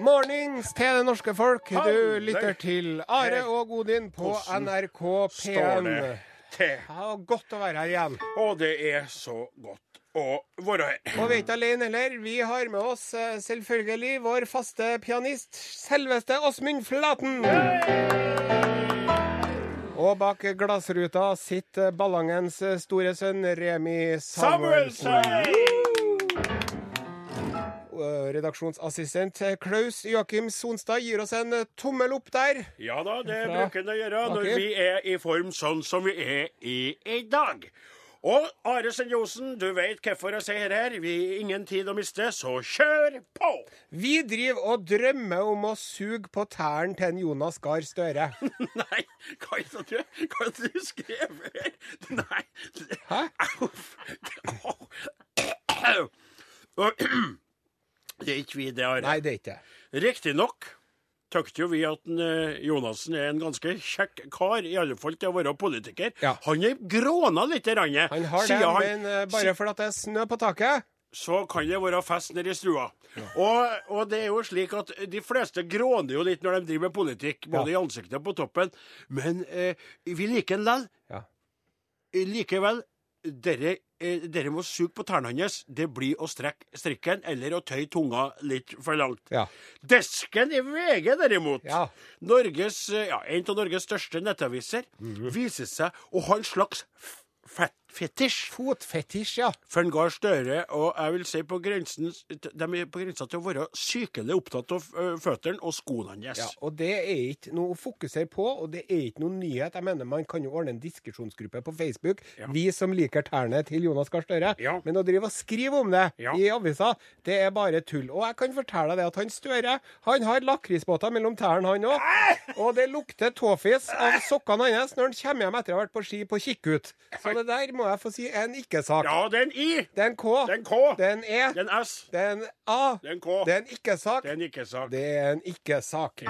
Mornings til det norske folk. Du lytter til Are og Godin på NRK står P1. det til? Ja, godt å være her igjen. Og det er så godt å være her. Og vi er ikke alene heller. Vi har med oss eh, selvfølgelig vår faste pianist, selveste Åsmund Flaten. Og bak glassruta sitter Ballangens store sønn Remi Samuelsen. Samuelsen! Og Redaksjonsassistent Klaus Joakim Sonstad gir oss en tommel opp der. Ja da, det Fra bruker han å gjøre når vi er i form sånn som vi er i i dag. Og Are Sendjosen, du vet hvorfor jeg sier her. Vi har ingen tid å miste, så kjør på! Vi driver og drømmer om å suge på tærne til en Jonas Gahr Støre. Nei, hva er det du, hva er det du skrev her? Nei Hæ? Au. Det er ikke vi, det, Are. Nei, det er ikke det. Riktignok tykte jo vi at eh, Jonassen er en ganske kjekk kar, i alle fall til å være politiker. Ja. Han er gråna litt, Randet, Han har det, han- men eh, bare fordi det er snø på taket. så kan det være fest nede i stua. Og, og det er jo slik at de fleste gråner jo litt når de driver med politikk, både Ja. i ansiktet og på toppen. Men eh, vi liker den likevel. Ja. Likevel, dere, eh, dere må suge på tærne hans. Det blir å strekke strikken eller å tøye tunga litt for langt. Ja. Desken i VG, derimot, Ja. Norges, eh, ja, en av Norges største nettaviser, Mhm. viser seg å ha en slags fett fetisj Fotfetisj, ja. for en Gahr Støre, og jeg vil si på grensen De er på grensa til å være sykelig opptatt av føttene og skoene hans. ja. Og det er ikke noe å fokusere på, og det er ikke noen nyhet. Jeg mener Man kan jo ordne en diskusjonsgruppe på Facebook, Ja. vi som liker tærne til Jonas Gahr Støre. Ja. Men å drive og skrive om det Ja. i avisa, det er bare tull. Og jeg kan fortelle deg at han Støre han har lakrisbåter mellom tærne, han òg. Og det lukter tåfis av sokkene hans når han kommer hjem etter å ha vært på ski på kikkut. Så det der må jeg få si er en ikke-sak. Ja, det er en I, Det er en K. det er en K, Det er en E. det er en S, Det er en A. det er en K. Det er en ikke-sak. Det er en ikke-sak. Det er en ikke-sak.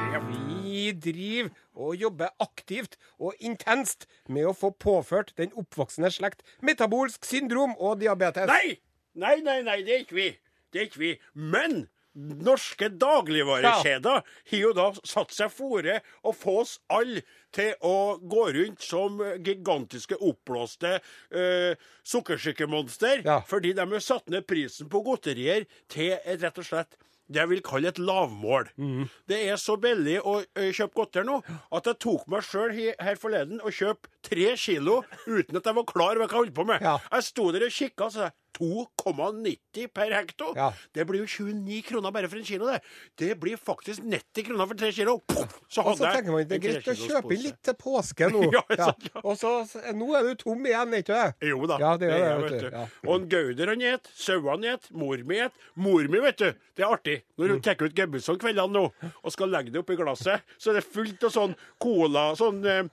Vi driver og jobber aktivt og intenst med å få påført den oppvoksende slekt metabolsk syndrom og diabetes. Nei! Nei, nei, nei, det er ikke vi. Det er ikke vi. Men norske dagligvarekjeder har jo da satt seg fore å få oss alle til å gå rundt som gigantiske oppblåste uh, sukkersykemonster, Ja. fordi de har satt ned prisen på godterier til et, rett og slett det jeg vil kalle et lavmål. Mm. Det er så billig å kjøpe godteri nå at jeg tok meg sjøl her forleden og kjøpte tre kilo uten at jeg var klar over hva jeg holdt på med. Ja. Jeg sto der og kikka og sa 2,90 per hekto. Ja. Det blir jo 29 kroner bare for en kilo, det. Det blir faktisk 90 kroner for tre kilo. Puff, så Og så tenker man det er greit å kjøpe inn litt til påske nå. Ja, ja. Og så nå er du tom igjen, ikke sant? Jo da. Ja, det er det, jeg, vet du. Og en Gauder han et, sauene et, mor mi et. Mor mi, vet du, det er artig. Når Mm. hun tar ut Gebbelson kveldene nå og skal legge det oppi glasset, så er det fullt av sånn cola sånn eh,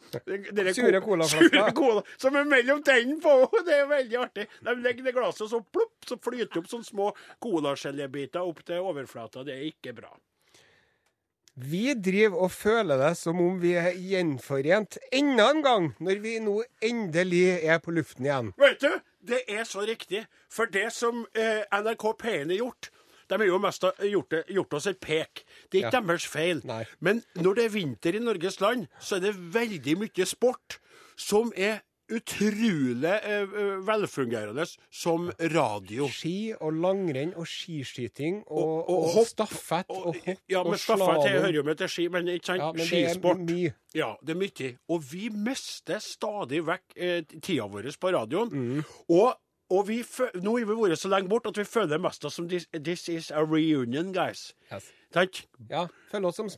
Sure colaflasker. Cola, som er mellom tennene på henne. Det er veldig artig. De legger det glasset, og så plopp, så flyter det opp sånne små colagelerbiter opp til overflata. Det er ikke bra. Vi driver og føler det som om vi er gjenforent enda en gang, når vi nå endelig er på luften igjen. Vet du, det er så riktig. For det som eh, NRK P1 har gjort De har jo mest gjort, det, gjort oss et pek. Det er ikke Ja. deres feil. Nei. Men når det er vinter i Norges land, så er det veldig mye sport som er utrolig eh, eh, velfungerende som radio. Ski og langrenn og skiskyting og, Og- og, og hopp- stafett og, Og, hopp ja, og men stafett slalåm. hører jo med til ski, men ikke sant? Ja, men det er skisport. mye. Ja, det er mye. Og vi mister stadig vekk eh, tida vår på radioen. Mm. Og, og vi, nå har vi vært så lenge bort at vi føler mest som this, this is a reunion, guys. Yes. Takk. Ja, følg oss som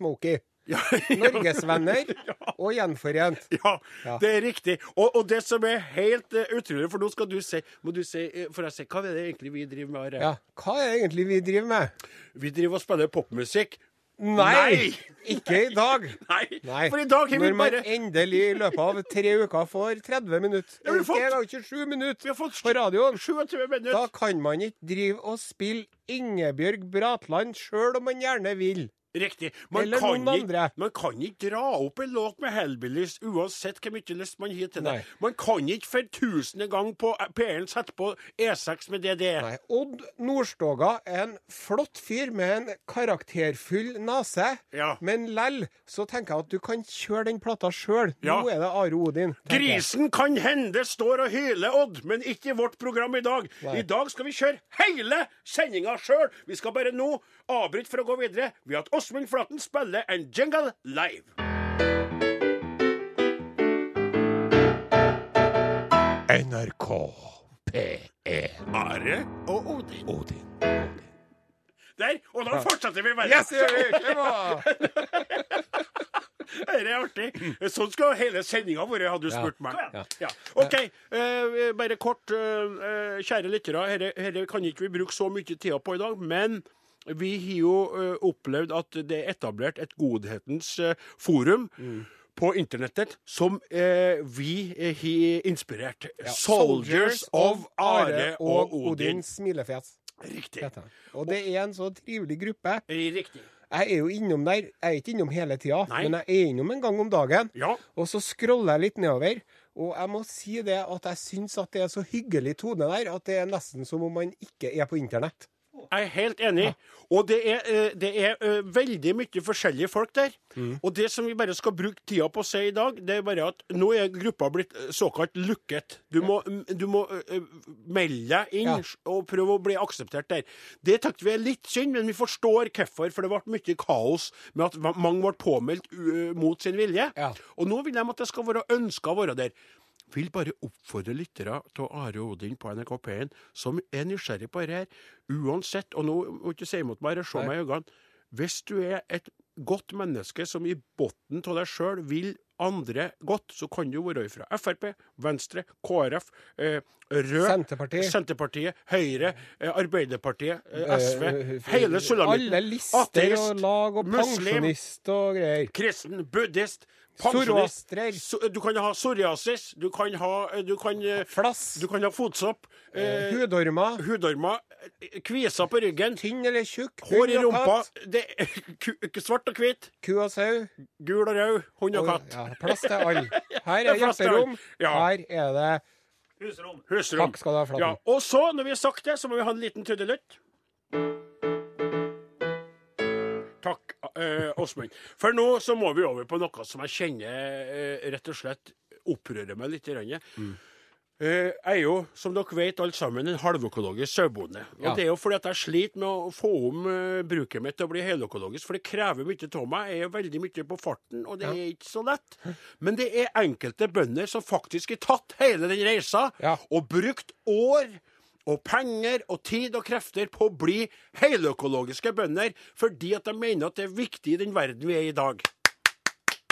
Smokey. Norgesvenner og Gjenforent. Ja, Ja. det er riktig. Og, og det som er helt uh, utrolig, for nå skal du si, må du si eh, For jeg sier, hva er det egentlig vi driver med? Are? Ja, hva er det egentlig vi driver med? Vi driver og spiller popmusikk. Nei! Nei! Ikke i dag. Nei, Nei. for i dag har vi bare Når man bare endelig i løpet av tre uker får 30 minutter, Ja, vi har gang fått- 27 minutter Vi har fått på radioen, 27 da kan man ikke drive og spille Ingebjørg Bratland sjøl om man gjerne vil. Riktig. Man Eller kan, noen ikke, andre. man kan ikke dra opp en låt med Hellbillies uansett hvor mye lyst man har til det. Nei. Man kan ikke for tusende gang på P1 sette på E6 med DDE. Nei, Odd Nordstoga er en flott fyr med en karakterfull nese. Ja. Men lell så tenker jeg at du kan kjøre den plata sjøl. Ja. Nå er det Are Odin. Grisen jeg. Kan hende står og hyler, Odd, men ikke i vårt program i dag. Nei. I dag skal vi kjøre hele sendinga sjøl. Vi skal bare nå avbryte for å gå videre Vi har at Åsmund Flaten spiller en jingle live. NRK P1 Are og Odin. Odin. Der. Og da fortsetter vi verden. Yes, det gjør vi! Kom! Det er artig. Sånn skal hele sendinga vært, hadde du spurt meg. Ja. Ja. OK, eh, bare kort. eh, eh, kjære lyttere, dette- dette kan ikke vi bruke så mye tid på i dag, men vi har jo eh, opplevd at det er etablert et godhetens forum. forum. På internettet, som eh, vi eh, har inspirert. Soldiers of Are og Odin. smilefjes. Riktig. Dette. Og det er en så trivelig gruppe. Riktig. Jeg er jo innom der. Jeg er ikke innom hele tida, Nei. men jeg er innom en gang om dagen. Ja. Og så scroller jeg litt nedover, og jeg må si det at jeg syns at det er så hyggelig tone der at det er nesten som om man ikke er på internett. Jeg er helt enig. Og det er, eh, det er eh, veldig mye forskjellige folk der. Mm. Og det som vi bare skal bruke tida på å si i dag, det er bare at nå er gruppa blitt eh, såkalt lukket. Du må, du må melde deg inn Ja. og prøve å bli akseptert der. Det tenkte vi er litt synd, men vi forstår hvorfor. For det ble mye kaos med at mange ble påmeldt mot sin vilje. Ja. Og nå vil de at det skal være ønska å være der. Vil bare oppfordre lyttere til Are Odin på NRK P1 som er nysgjerrig på dette her. Uansett, og nå må du ikke si imot meg, eller se meg i øynene. Hvis du er et godt menneske som i bunnen av deg sjøl vil andre godt, så kan du være fra Frp, Venstre, KrF, eh, Rød, Senterpartiet. Senterpartiet, Høyre, eh, Arbeiderpartiet, eh, SV. Eh, hele sulamitten. Alle lister Ateist, og lag og muslim, pensjonist og greier. kristen, buddhist, pensjonist. So, du kan ha psoriasis, du kan ha, du kan, eh, Flass. du kan ha fotsopp, eh, Hudormer. hudormer, eh, kviser på ryggen, Tynn eller tjukk. hår i rumpa, det, svart og hvit, Ku og sau. gul og rød, hund og katt. ja, plass til alle. Her er er alle. Ja. Her er det Husrom. Takk skal du ha, Flaten. Ja, og så, når vi har sagt det, så må vi ha en liten trudelutt. Takk, Uh, For nå så må vi over på noe som jeg kjenner uh, rett og slett opprører meg litt. i Mm. Uh, jeg er jo, som dere vet alle sammen, en halvøkologisk sauebonde. Og Ja. det er jo fordi at jeg sliter med å få om eh, bruket mitt til å bli heløkologisk, for det krever mye av meg. Jeg er veldig mye på farten, og det er ikke så lett. Men det er enkelte bønder som faktisk har tatt hele den reisa Ja. og brukt år og penger og tid og krefter på å bli heløkologiske bønder, fordi at de mener at det er viktig i den verden vi er i i dag.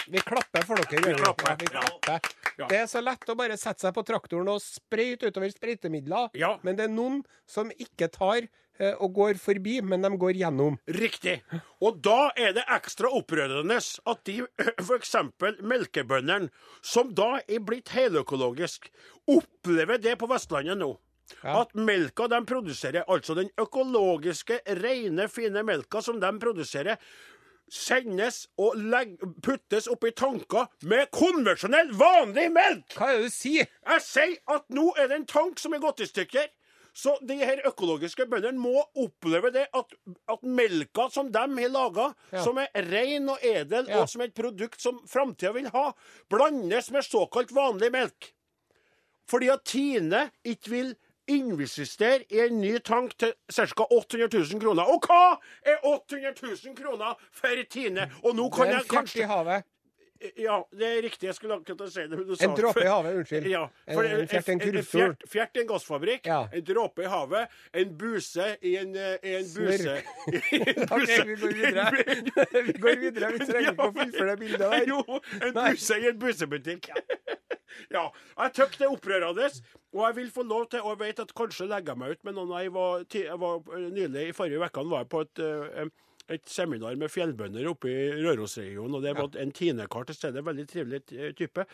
Vi klapper for dere. Vi klapper, vi klapper. Ja. Det er så lett å bare sette seg på traktoren og sprøyte utover sprøytemidler. Ja. Men det er noen som ikke tar eh, og går forbi, men de går gjennom. Riktig. Og da er det ekstra opprørende at de f.eks. melkebøndene, som da er blitt heløkologisk, opplever det på Vestlandet nå. Ja. At melka de produserer, altså den økologiske, rene, fine melka som de produserer, sendes og legg, puttes oppi tanker med konvensjonell, vanlig melk! Hva er det du sier? Jeg sier at nå er det en tank som er gått i stykker. Så de her økologiske bøndene må oppleve det at, at melka som de har laga, Ja. som er ren og edel, Ja. og som er et produkt som framtida vil ha, blandes med såkalt vanlig melk. Fordi at Tine ikke vil investere i en ny tank til ca. 800 000 kroner. Og hva er 800 000 kroner for Tine? Og nå Det kan er en jeg fjert i havet. Ja, det er riktig. Jeg skulle akkurat si det. du sa En det dråpe i havet, unnskyld. Ja, En- en fjert i en kurvstol. fjert- Fjert i en gassfabrikk, Ja. en dråpe i havet, en buse i en, eh, i en buse OK, vi går videre. vi går videre. Vi trenger ikke å fullføre det bildet der. Jo, en buse i en busebutikk. ja. Jeg syns det er opprørende. Og jeg vil få lov til, og jeg vet at kanskje legger jeg meg ut med noen jeg var, jeg var Nylig i forrige uke var jeg på et, eh, et seminar med fjellbønder oppe i Rørosregionen, og det var en Tine-kar til stede. Veldig trivelig eh, type.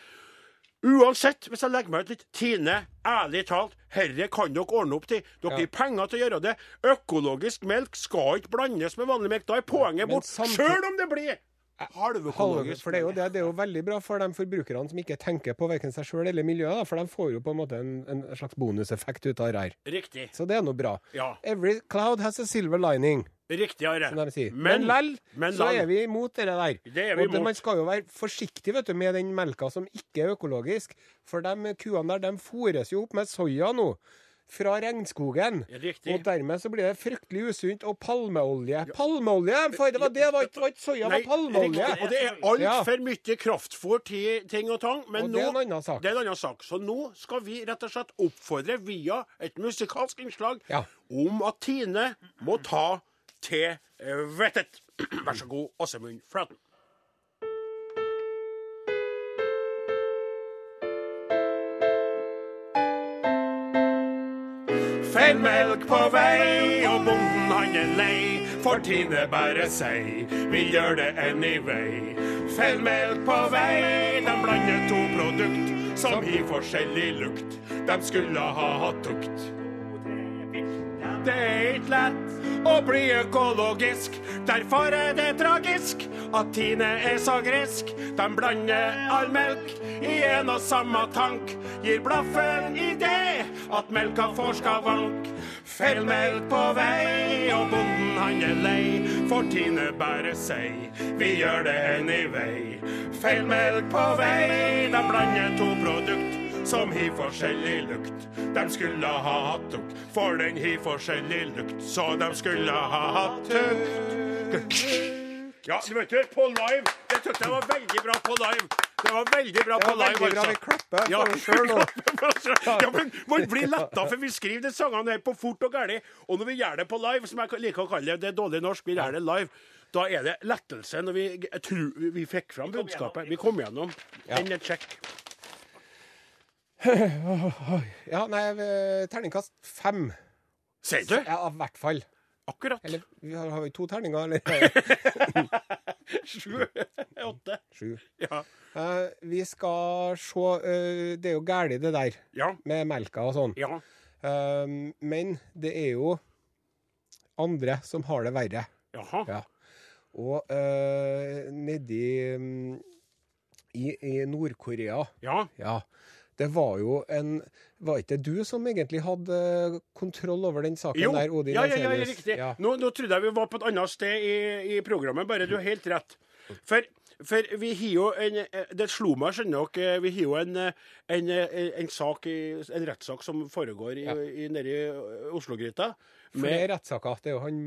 Uansett, hvis jeg legger meg ut litt Tine, ærlig talt, herre kan dere ordne opp til. Dere Ja. har penger til å gjøre det. Økologisk melk skal ikke blandes med vanlig melk. Da er poenget bort. samtidig- Sjøl om det blir halvøkologisk. for det er, jo det, det er jo veldig bra for de forbrukerne som ikke tenker på verken seg sjøl eller miljøet, da, for de får jo på en måte en, en slags bonuseffekt ut av det her. Riktig. Så det er noe bra. Ja. Every cloud has a silver lining, Riktig, Are. som de. Men, Men, så er vi imot det der. Det er vi Og det, man skal jo være forsiktig vet du, med den melka som ikke er økologisk, for de kuene der de fôres jo opp med soya nå. Fra regnskogen. Ja, Og dermed så blir det fryktelig usunt. Og palmeolje. Palmeolje! For det var det, var ikke, ikke soya, det var palmeolje. riktig. Og det er altfor mye kraftfôr til ting og tang. Men Og nå, det er en annen sak. Det er en annen sak. Så nå skal vi rett og slett oppfordre via et musikalsk innslag Ja. om at Tine må ta til eh, vettet. Vær så god, Åsemund Flaten. Feil melk på vei, og bonden han er lei. For Tine bare sei, vi gjør det anyway. Feil melk på vei, de blander to produkt som gir forskjellig lukt. De skulle ha hatt tukt. Det er ikke lett å bli økologisk. Derfor er det tragisk at Tine er så grisk. De blander all melk i en og samme tank. Gir blaffen i det at melka får skavank. Feil melk på vei, og bonden han er lei. For Tine bare sei, vi gjør det anyway. Feil melk på vei, de blander to produkt som har forskjellig lukt. De skulle ha hatt tukt, for den har forskjellig lukt, så de skulle ha hatt tukt. Ja, du vet du, på live Det syntes jeg var veldig bra på live. Det var veldig bra på live, veldig bra. altså. Vi klapper Ja, for oss sjøl nå. ja, men Man blir letta, for vi skriver de sangene her på fort og gæli. Og når vi gjør det på live, som jeg liker å kalle det, det er dårlig norsk, vi gjør det live, da er det lettelse når vi, jeg tror vi fikk fram budskapet. Vi kom gjennom. Enn et sjekk. Ja, nei, terningkast fem. Sier du? Ja, i hvert fall. Akkurat. Eller vi har, har vi to terninger, eller? Sju. Åtte. Sju. Ja. Uh, vi skal se uh, Det er jo galt, det der Ja. med melka og sånn. Ja. Uh, men det er jo andre som har det verre. Jaha. Ja. Og nedi um, i, i Nord-Korea Ja. Det var jo en Var ikke det du som egentlig hadde eh, kontroll over den saken Jo. der, Odin Ja, ja, ja, riktig. Ja. Nå, nå trodde jeg vi var på et annet sted i, i programmet, bare du har helt rett. For, for vi har jo en eh, Det slo meg, skjønner dere, vi har jo en, eh, en, eh, en sak, en rettssak som foregår i, Ja. i, nede i eh, Oslo-gryta. Flere rettssaker. Det er jo han,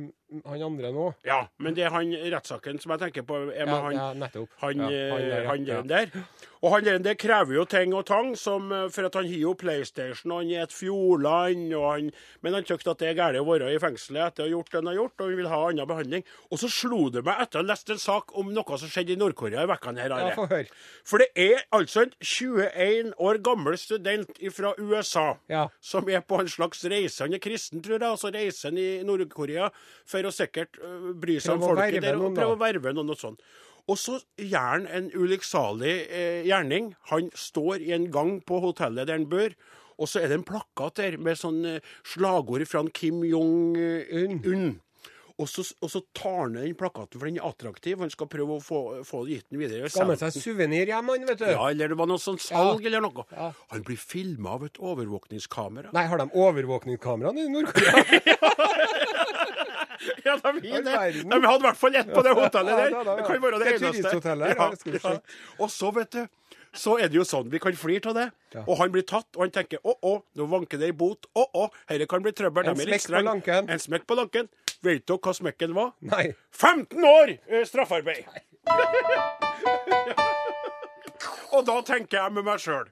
han andre nå. Ja, men det er han rettssaken som jeg tenker på, er med Ja, han ja, nettopp. Han, ja, han, der, han der. Og han der, der krever jo ting og tang, som, eh, for at han har jo PlayStation, og han er et fjordland, og han, men han syntes at det er galt å være i fengselet etter å ha gjort det han har gjort, og han vil ha annen behandling. Og så slo det meg etter å ha lest en sak om noe som skjedde i Nord-Korea i vekkene her. Ja, for. For det er altså en 21 år gammel student fra USA som er på en slags reise. Han er kristen, tror jeg, og så reiser han i Nord-Korea for å sikkert bry seg om folket der og prøve å verve noen og sånn. Og så gjør han en ulykksalig eh, gjerning. Han står i en gang på hotellet der han bør, og så er det en plakat der med sånn slagord fra Kim Jong-un. Og så, og så tar han den plakaten, for den er attraktiv. Han skal prøve å få, få gitt den videre. Skal med seg suvenir hjem, han, vet du. Ja, eller det var noe sånn salg eller noe. Ja. Han blir filma av et overvåkningskamera. Nei, har de overvåkningskameraene i Nord-Korea? Ja, de, har det. de hadde i hvert fall ett på det hotellet der. Det kan være det Det eneste. ja. Og så, vet du, så er det jo sånn, vi kan flire av det. Ja. Og han blir tatt, og han tenker å, å, nå vanker det i bot. Å, å, dette kan bli trøbbel. En smekk på lanken. En smekk på lanken. Vet dere hva smekken var? Nei. 15 år eh, straffarbeid! Og da tenker jeg med meg sjøl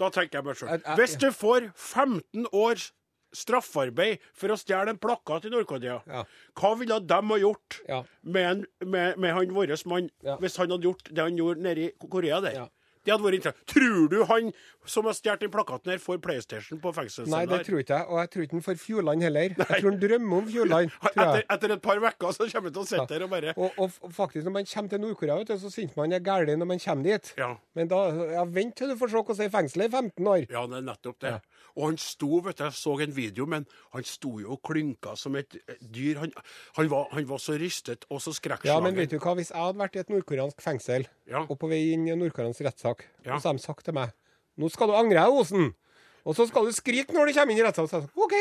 Da tenker jeg meg sjøl Hvis du får 15 års straffarbeid for å stjele en plakat i Nord-Korea, Ja. hva ville de ha gjort Ja. med, en, med, med han vår mann Ja. hvis han hadde gjort det han gjorde nede i Korea der? Ja. Det hadde vært interessant. Tror du han som har stjålet den plakaten her, får PlayStation på Nei, det tror ikke jeg. Og jeg tror ikke han får Fjordland heller. Jeg tror han drømmer om Fjordland. Etter, etter et par uker så kommer han til å sitte der og bare Og, og faktisk, når man kommer til Nord-Korea, så syns man det er galt når man kommer dit. Ja. Men da ja, vent til du får se hvordan det er i fengselet i 15 år. Ja, det er nettopp det. Og han sto, vet du, jeg så en video, men han sto jo og klynka som et eh, dyr. Han, han, var, han var så rystet og så Ja, men vet du hva, hvis jeg hadde vært i et nordkoreansk fengsel, Ja. og på vei inn i en nordkoreansk rettssak, Ja. og så har de sagt til meg Nå skal du angre deg, Osen. Og så skal du skrike når du kommer inn i rettssalen. Så jeg sa, OK.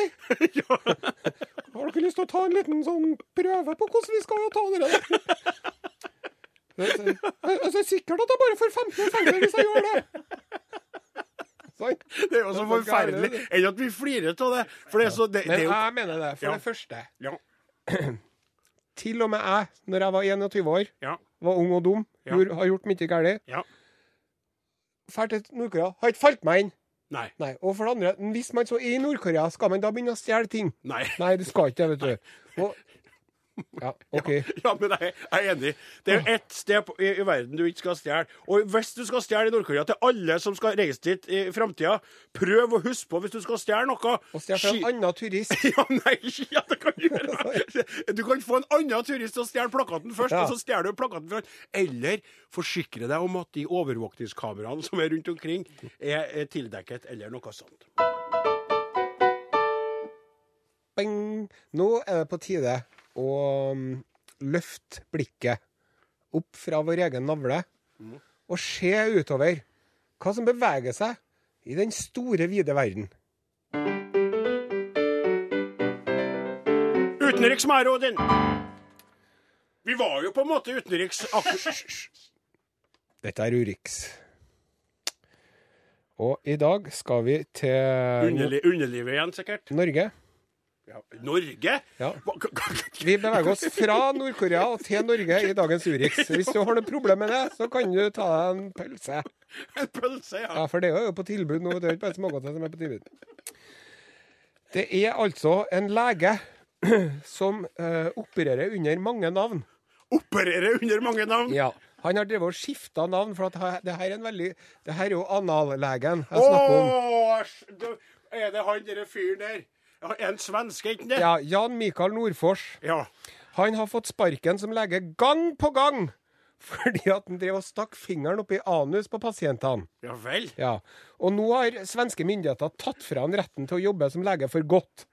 Har dere lyst til å ta en liten sånn prøve på hvordan vi skal ta det der? Jeg det, er sikkert at jeg bare får 15 år fengsel hvis jeg gjør det. Sånn. Det er jo så forferdelig. Enn at vi flirer av det. For det er så det, det er jo jeg mener det. For Ja. det første, Ja. til og med jeg, når jeg var 21 år, Ja. var ung og dum, har gjort mye galt, ja. Drar til Nord-Korea, har ikke falt meg inn. Nei. Nei, og for det andre, hvis man så er i Nord-Korea, skal man da begynne å stjele ting? Nei. Nei, det skal ikke det, vet du. Og, ja, OK. Ja, men jeg, jeg er enig. Det er ett sted på, i, i verden du ikke skal stjele. Og hvis du skal stjele i Nord-Korea, til alle som skal reise dit i framtida, prøv å huske på hvis du skal stjele noe Og stjele fra en annen turist. Ja, nei, ja, det kan du gjøre. Du kan få en annen turist til å stjele plakaten først, Ja. og så stjeler du plakaten fra. Eller forsikre deg om at de overvåkningskameraene som er rundt omkring, er, er tildekket, eller noe sånt. Bing. Nå er det på tide å um, løfte blikket opp fra vår egen navle og se utover hva som beveger seg i den store, vide verden. Utenriks, Mare Odin. Vi var jo på en måte utenriks Dette er Urix. Og i dag skal vi til Underli underlivet igjen, sikkert. Norge. Ja. Norge? Ja. Vi beveger oss fra Nord-Korea og til Norge i dagens Urix. Hvis du har noe problem med det, så kan du ta deg en pølse. En pølse, ja. Ja, for det er jo på tilbud nå. Det er ikke bare smågodter som er på tilbud. Det er altså en lege som eh, opererer under mange navn. Opererer under mange navn. Ja. Han har drevet og skifta navn, for at det her er en veldig Det her er jo anallegen jeg snakker om. Åh, er det han derre fyren der? Ja, En svenske, ikke det? Ja, Jan Mikael Nordfors. Ja. Han har fått sparken som lege gang på gang fordi at han drev og stakk fingeren opp i anus på pasientene. Ja vel. Ja. Og nå har svenske myndigheter tatt fra han retten til å jobbe som lege for godt.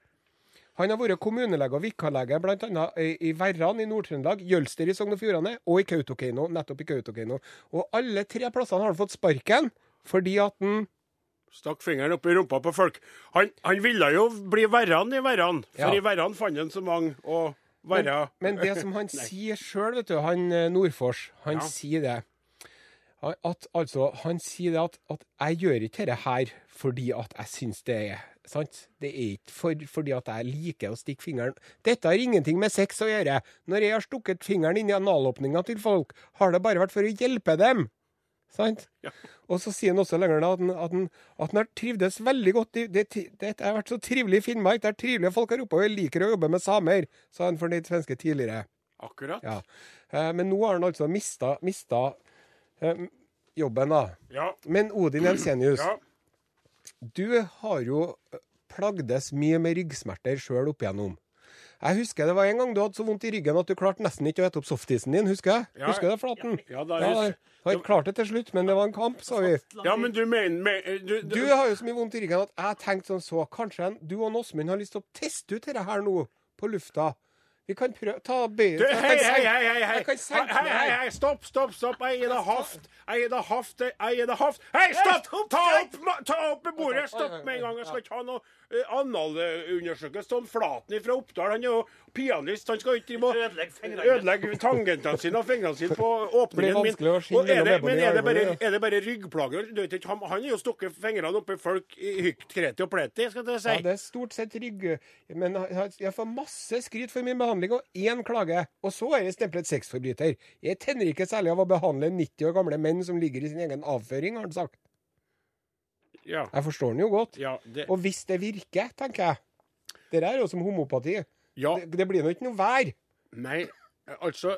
Han har vært kommunelege og vikarlege bl.a. i i Verran i Nord-Trøndelag, Jølster i Sogn og Fjordane og i Kautokeino, nettopp i Kautokeino. Og alle tre plassene har han fått sparken fordi at han Stakk fingeren opp i rumpa på folk. Han, han ville jo bli verran i verran, for Ja. i verran fant han så mange å være Men det som han sier sjøl, vet du, han eh, Nordfors, han Ja. sier det at, Altså, han sier det at, at jeg gjør ikke dette her fordi at jeg syns det er sant? Det er ikke for, fordi at jeg liker å stikke fingeren Dette har ingenting med sex å gjøre. Når jeg har stukket fingeren inn i analåpninga til folk, har det bare vært for å hjelpe dem. Ja. Og så sier han også lenger at han, at han, at han har trivdes veldig godt det, det, det har vært så trivelig i Finnmark. Det er trivelige folk her oppe, og jeg liker å jobbe med samer, sa han fornøyd svenske tidligere. Akkurat. Ja. Eh, men nå har han altså mista, mista eh, jobben, da. Ja. Men Odin Jensenius, ja. du har jo plagdes mye med ryggsmerter sjøl opp igjennom. Jeg husker det var en gang du hadde så vondt i ryggen at du klarte nesten ikke å ete opp softisen din. Husker jeg? Ja. Husker du det, Flaten? Ja, da Ja, jeg har ikke klart det til slutt, men det var en kamp, sa vi. ja, men du mener men, du, Du har jo så mye vondt i ryggen at jeg tenkte sånn så Kanskje en- du og Åsmund har lyst til å teste ut dette her nå, på lufta. Vi kan prøve Ta bøyen Du, hei, kan hei, hei, hei, hei. Jeg kan senke hei, hei, stopp, stopp, stopp. Jeg er det haft. Jeg er det haft. Jeg er det haft. Hei, stopp! Ta opp, ta opp bordet. Stopp med en gang. Jeg skal ikke ha noe uh, analundersøkelse. Tom Flaten fra Oppdal, han er jo pianist. Han skal ikke Ødelegge tangentene sine og fingrene sine på åpningen min. er det, men er det bare, er det bare ryggplager? Han, er jo stukket fingrene oppi folk i hykt, kreti og pleti, skal jeg si. Ja, det er stort sett rygg... Men jeg- får masse skryt for min behandling. behandling og én klage, og så er jeg stemplet sexforbryter. Jeg tenner ikke særlig av å behandle 90 år gamle menn som ligger i sin egen avføring, har han sagt. Ja. Jeg forstår den jo godt. Ja, det, Og hvis det virker, tenker jeg Det der er jo som homopati. ja, Det, det blir nå ikke noe vær. nei, altså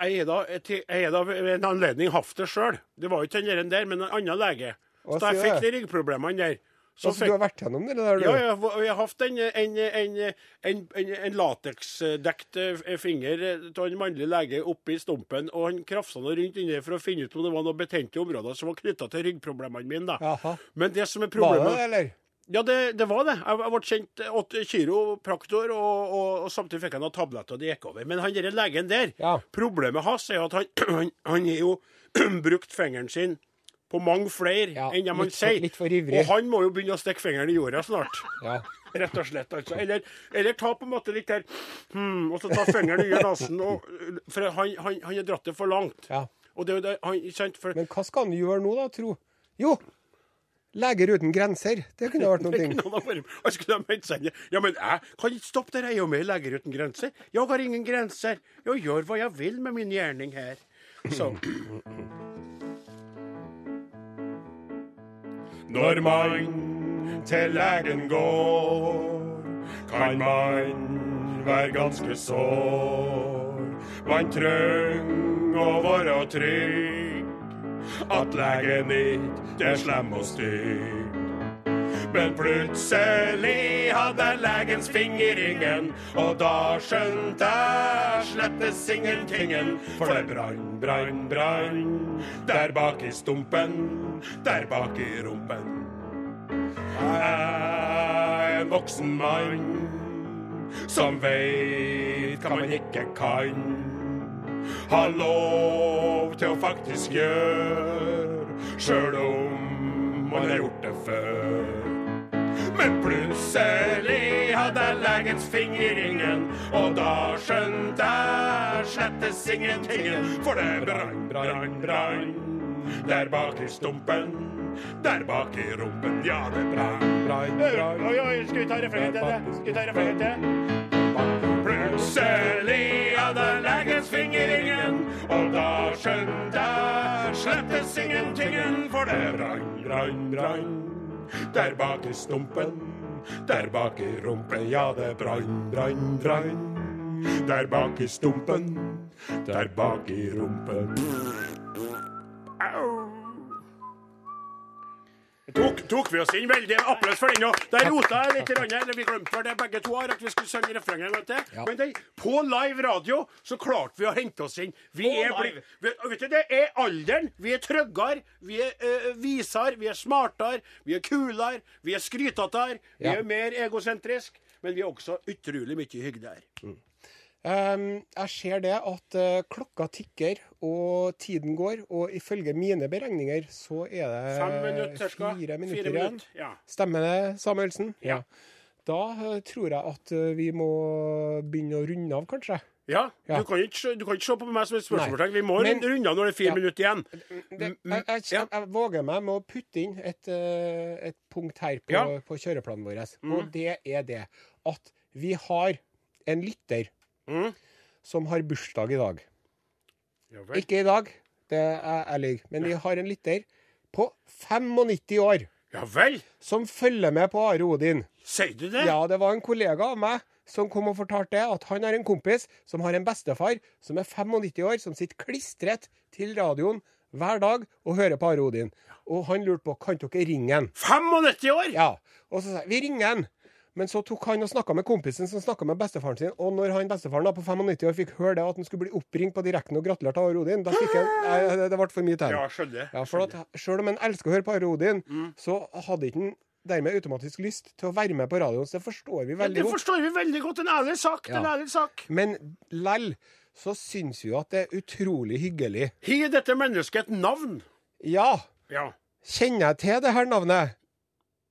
Jeg har da, ved en anledning hatt det sjøl. Det var jo ikke den der, men en annen lege. Så jeg fikk de ryggproblemene der så Altså, fikk, du har vært gjennom det der, du? Ja, og jeg har hatt en, en, en, en, lateksdekt eh, finger av en mannlig lege oppi stumpen, og han krafsa rundt inni for å finne ut om det var noen betente områder som var knytta til ryggproblemene mine. da. Men det som er problemet Var det eller? Ja, det, det var det. Jeg, jeg ble kjent åtte kiropraktor, og, og, og samtidig fikk jeg noen tabletter, og det gikk over. Men han der legen der, Ja. problemet hans er at han, han, han har jo brukt fingeren sin på mange flere Ja, enn det man sier. Og han må jo begynne å stikke fingeren i jorda snart. Ja. Rett og slett, altså. Eller, eller ta på en måte litt der hmm, Og så ta fingeren i nesen. For han, han, han har dratt det for langt. ja. Det han, sant? For Men hva skal han gjøre nå, da, tro? Jo, Leger uten grenser. Det kunne vært noe. Han skulle ha meldt seg. Ja, men jeg kan ikke stoppe der, jeg er jo med i Leger uten grenser. Jeg har ingen grenser. Jeg gjør hva jeg vil med min gjerning her. Så. Når man til legen går, kan man være ganske sår. Man trenger å være trygg, at legen ikke er slem og stygg. Men plutselig hadde legens finger ingen, og da skjønte jeg slettes ingentingen. For det brann, brann, brann der bak i stumpen, der bak i rumpen. Jeg er en voksen mann som veit hva man ikke kan. Har lov til å faktisk gjøre, sjøl om man har gjort det før. Men plutselig hadde legens finger ingen, og da skjønte jeg slettes ingentingen. For det brann, brann, brann der bak i stumpen, der bak i rumpen. Ja, det brann, brann, brann. Oi, oi, skal vi ta refrenget til det? Skal vi ta refrenget til? Plutselig hadde legens finger ingen, og da skjønte jeg slettes ingentingen. For det brann, brann, brann der bak i stumpen, der bak i rumpen. Ja, det brann, brann, brann. Der bak i stumpen, der bak i rumpen. Au. Tok, tok vi oss inn veldig applaus for den nå. Der rota jeg litt, eller vi glemte vel det begge to har, at vi skulle synge refrenget. Ja. Men det, på live radio så klarte vi å hente oss inn. Vi På er live. blitt vet, du, Det er alderen. Vi er tryggere, vi er uh, visere, vi er smartere, vi er kulere, vi er skrytete, vi Ja. er mer egosentriske. men vi er også utrolig mye hyggeligere. Um, jeg ser det at eh, klokka tikker og tiden går, og ifølge mine beregninger så er det minutter, fire minutter Fire igjen. minutter, ja. Stemmer det, Samuelsen? Ja. Da eh, tror jeg at eh, vi må begynne å runde av, kanskje. Ja, Ja. Du, kan ikke, du kan ikke se på meg som et spørsmålstegn. Vi må Men- runde av når det er fire Ja. minutter igjen. Det, jeg, jeg, jeg, jeg, våger meg med å putte inn et, et punkt her på, Ja. Mm. på kjøreplanen vår. Og det er det at vi har en lytter Mm. som har bursdag i dag. Ikke i dag, det er ærlig, men vi har en lytter på 95 år Ja vel. som følger med på Are Odin. Sier du det? Ja, det var en kollega av meg som kom og fortalte at han har en kompis som har en bestefar som er 95 år, som sitter klistret til radioen hver dag og hører på Are Odin. Og han lurte på kan dere ringe han. 95 år! Ja. Og så sa jeg vi ringer han. Men så tok han og snakka med kompisen som snakka med bestefaren sin. Og når han bestefaren da på 95 år fikk høre det at han skulle bli oppringt på direkten og gratulert av Rodin, da fikk han Nei, det- Det ble for mye til Ja, skjønner. Ja, for at Sjøl om han elsker å høre på Rodin, Mm. så hadde ikke han dermed automatisk lyst til å være med på radioen. Så det forstår vi Ja, veldig det godt. forstår vi veldig godt. En ærlig sak. Det er En ærlig sak. Men lell så syns vi jo at det er utrolig hyggelig. Har dette mennesket et navn? Ja, Ja. kjenner jeg til det her navnet?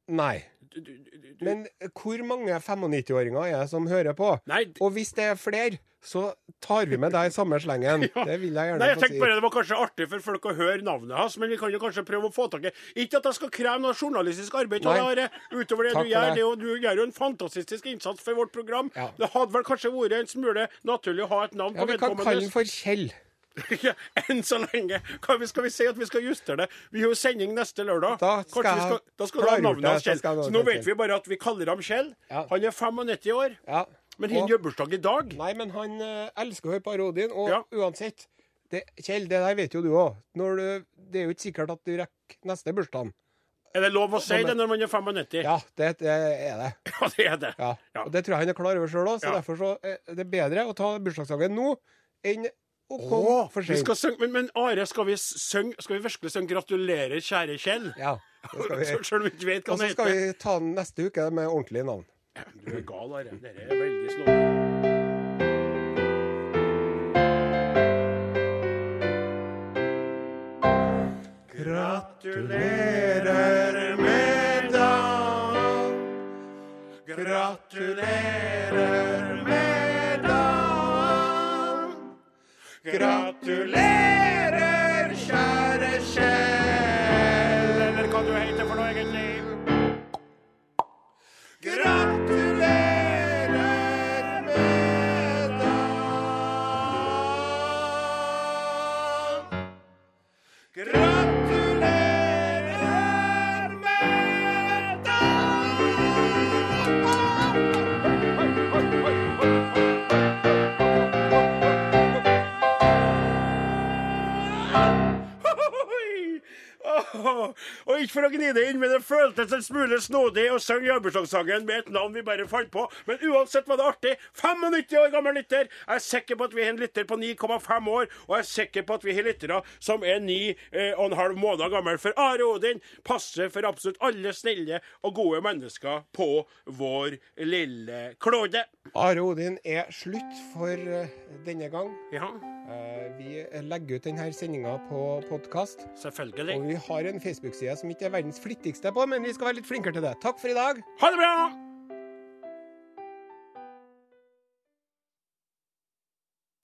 Nei. Du, du, du. Men hvor mange 95-åringer er det som hører på? Nei, Og hvis det er flere, så tar vi med deg i samme slengen. Det vil jeg gjerne Nei, jeg få si. bare Det var kanskje artig for folk å høre navnet hans, men vi kan jo kanskje prøve å få tak i Ikke at jeg skal kreve noe journalistisk arbeid av deg, utover det Takk du gjør. det. Du gjør jo en fantastisk innsats for vårt program. Ja. Det hadde vel kanskje vært en smule naturlig å ha et navn Ja, på vi kan kalle den for Kjell. Ja, Enn så lenge. Vi, skal vi si at vi skal justere det? Vi har jo sending neste lørdag. Da skal skal, da skal du ha navnet hans Kjell. Så nå vet vi bare at vi kaller ham Kjell. Ja. Han er 95 år, Ja. men han gjør bursdag i dag. Nei, men han eh, elsker å høre parodien. Og uansett det, Kjell, det der vet jo du òg. Det er jo ikke sikkert at du rekker neste bursdag. Er det lov å si det når man er 95? Ja, det, det er det. Ja, det er det. Ja. Og det tror jeg han er klar over sjøl òg, så derfor så er det bedre å ta bursdagsdagen nå enn å Åh, komme for vi sent. skal synge, men, men Are, skal vi synge Skal vi virkelig synge 'Gratulerer, kjære Kjell'? Ja, det skal vi. Selv om vi ikke vet hva Og så skal heter. vi ta den neste uke med ordentlige navn. Du er gal, Are. Dette er veldig slående. Gratulerer med dagen. Gratulerer Gratulerer, ikke for å gni det inn, men det føltes en smule snodig å synge jobbursdagssangen med et navn vi bare fant på. Men uansett var det artig. 95 år gammel lytter. Jeg er sikker på at vi har en lytter på 9,5 år, og jeg er sikker på at vi har lyttere som er 9,5 måneder gammel. For Are Odin passer for absolutt alle snille og gode mennesker på vår lille klode. Are Odin er slutt for eh, denne gang. Ja, Eh, Vi legger ut denne sendinga på podkast. selvfølgelig. Og vi har en Facebook-side som ikke er verdens flittigste på, men vi skal være litt flinkere til det. Takk for i dag. Ha det bra!